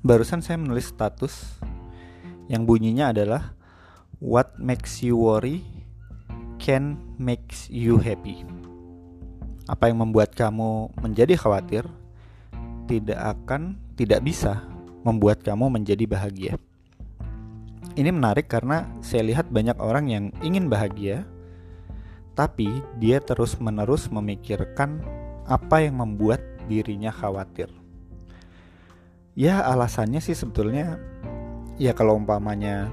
barusan saya menulis status yang bunyinya adalah What makes you worry can makes you happy. Apa yang membuat kamu menjadi khawatir tidak akan tidak bisa membuat kamu menjadi bahagia. Ini menarik karena saya lihat banyak orang yang ingin bahagia tapi dia terus-menerus memikirkan apa yang membuat dirinya khawatir. Ya alasannya sih sebetulnya ya kalau umpamanya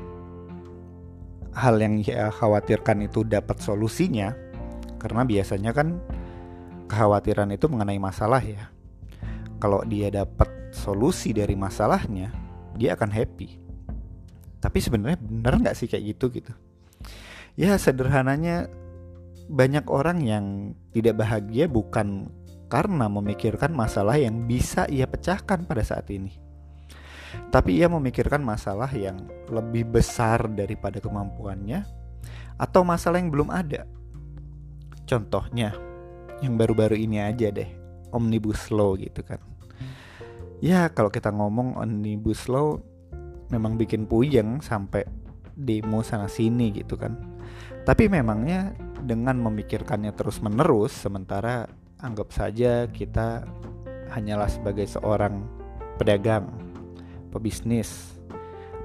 hal yang ia khawatirkan itu dapat solusinya karena biasanya kan kekhawatiran itu mengenai masalah ya. Kalau dia dapat solusi dari masalahnya dia akan happy. Tapi sebenarnya benar nggak sih kayak gitu gitu? Ya sederhananya banyak orang yang tidak bahagia bukan karena memikirkan masalah yang bisa ia pecahkan pada saat ini tapi ia memikirkan masalah yang lebih besar daripada kemampuannya atau masalah yang belum ada. Contohnya, yang baru-baru ini aja deh, Omnibus Law gitu kan. Ya, kalau kita ngomong Omnibus Law memang bikin puyeng sampai demo sana sini gitu kan. Tapi memangnya dengan memikirkannya terus-menerus sementara anggap saja kita hanyalah sebagai seorang pedagang pebisnis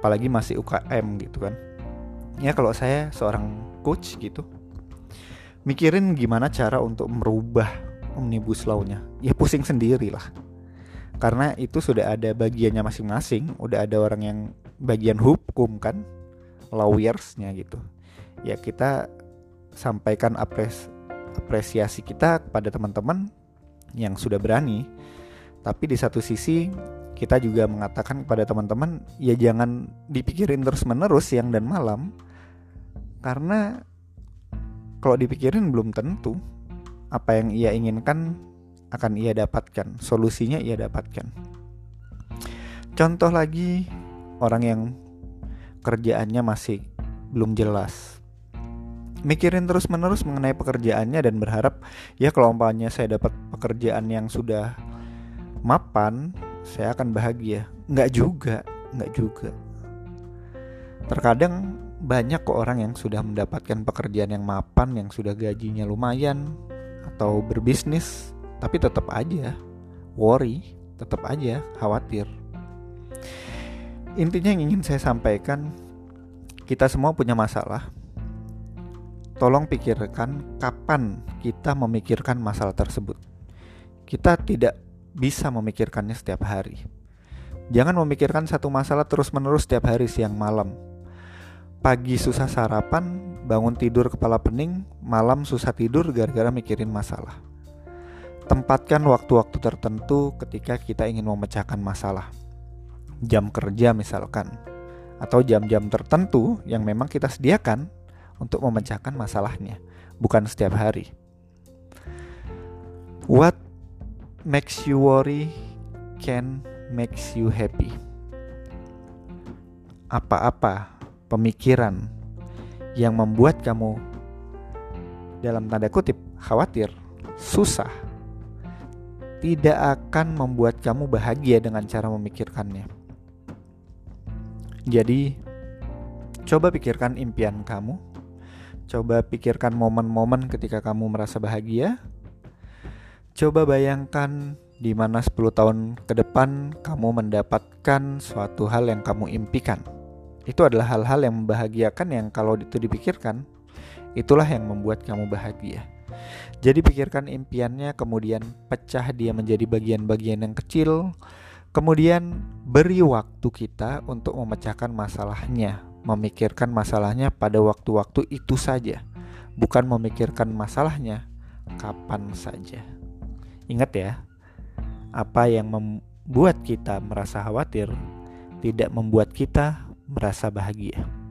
apalagi masih UKM gitu kan. Ya kalau saya seorang coach gitu mikirin gimana cara untuk merubah omnibus law-nya. Ya pusing sendiri lah karena itu sudah ada bagiannya masing-masing udah ada orang yang bagian hukum kan lawyersnya gitu. Ya kita sampaikan apres apresiasi kita kepada teman-teman yang sudah berani. Tapi di satu sisi kita juga mengatakan kepada teman-teman ya jangan dipikirin terus menerus siang dan malam. Karena kalau dipikirin belum tentu apa yang ia inginkan akan ia dapatkan solusinya ia dapatkan. Contoh lagi orang yang kerjaannya masih belum jelas mikirin terus menerus mengenai pekerjaannya dan berharap ya kalau umpamanya saya dapat pekerjaan yang sudah mapan saya akan bahagia. Nggak juga, nggak juga. Terkadang banyak kok orang yang sudah mendapatkan pekerjaan yang mapan, yang sudah gajinya lumayan, atau berbisnis, tapi tetap aja worry, tetap aja khawatir. Intinya yang ingin saya sampaikan, kita semua punya masalah. Tolong pikirkan kapan kita memikirkan masalah tersebut. Kita tidak bisa memikirkannya setiap hari. Jangan memikirkan satu masalah terus-menerus setiap hari siang malam. Pagi susah sarapan, bangun tidur kepala pening, malam susah tidur gara-gara mikirin masalah. Tempatkan waktu-waktu tertentu ketika kita ingin memecahkan masalah. Jam kerja misalkan, atau jam-jam tertentu yang memang kita sediakan untuk memecahkan masalahnya, bukan setiap hari. What makes you worry can makes you happy. Apa-apa pemikiran yang membuat kamu dalam tanda kutip khawatir, susah, tidak akan membuat kamu bahagia dengan cara memikirkannya. Jadi, coba pikirkan impian kamu. Coba pikirkan momen-momen ketika kamu merasa bahagia Coba bayangkan di mana 10 tahun ke depan kamu mendapatkan suatu hal yang kamu impikan. Itu adalah hal-hal yang membahagiakan yang kalau itu dipikirkan, itulah yang membuat kamu bahagia. Jadi pikirkan impiannya, kemudian pecah dia menjadi bagian-bagian yang kecil, kemudian beri waktu kita untuk memecahkan masalahnya, memikirkan masalahnya pada waktu-waktu itu saja, bukan memikirkan masalahnya kapan saja. Ingat ya, apa yang membuat kita merasa khawatir tidak membuat kita merasa bahagia.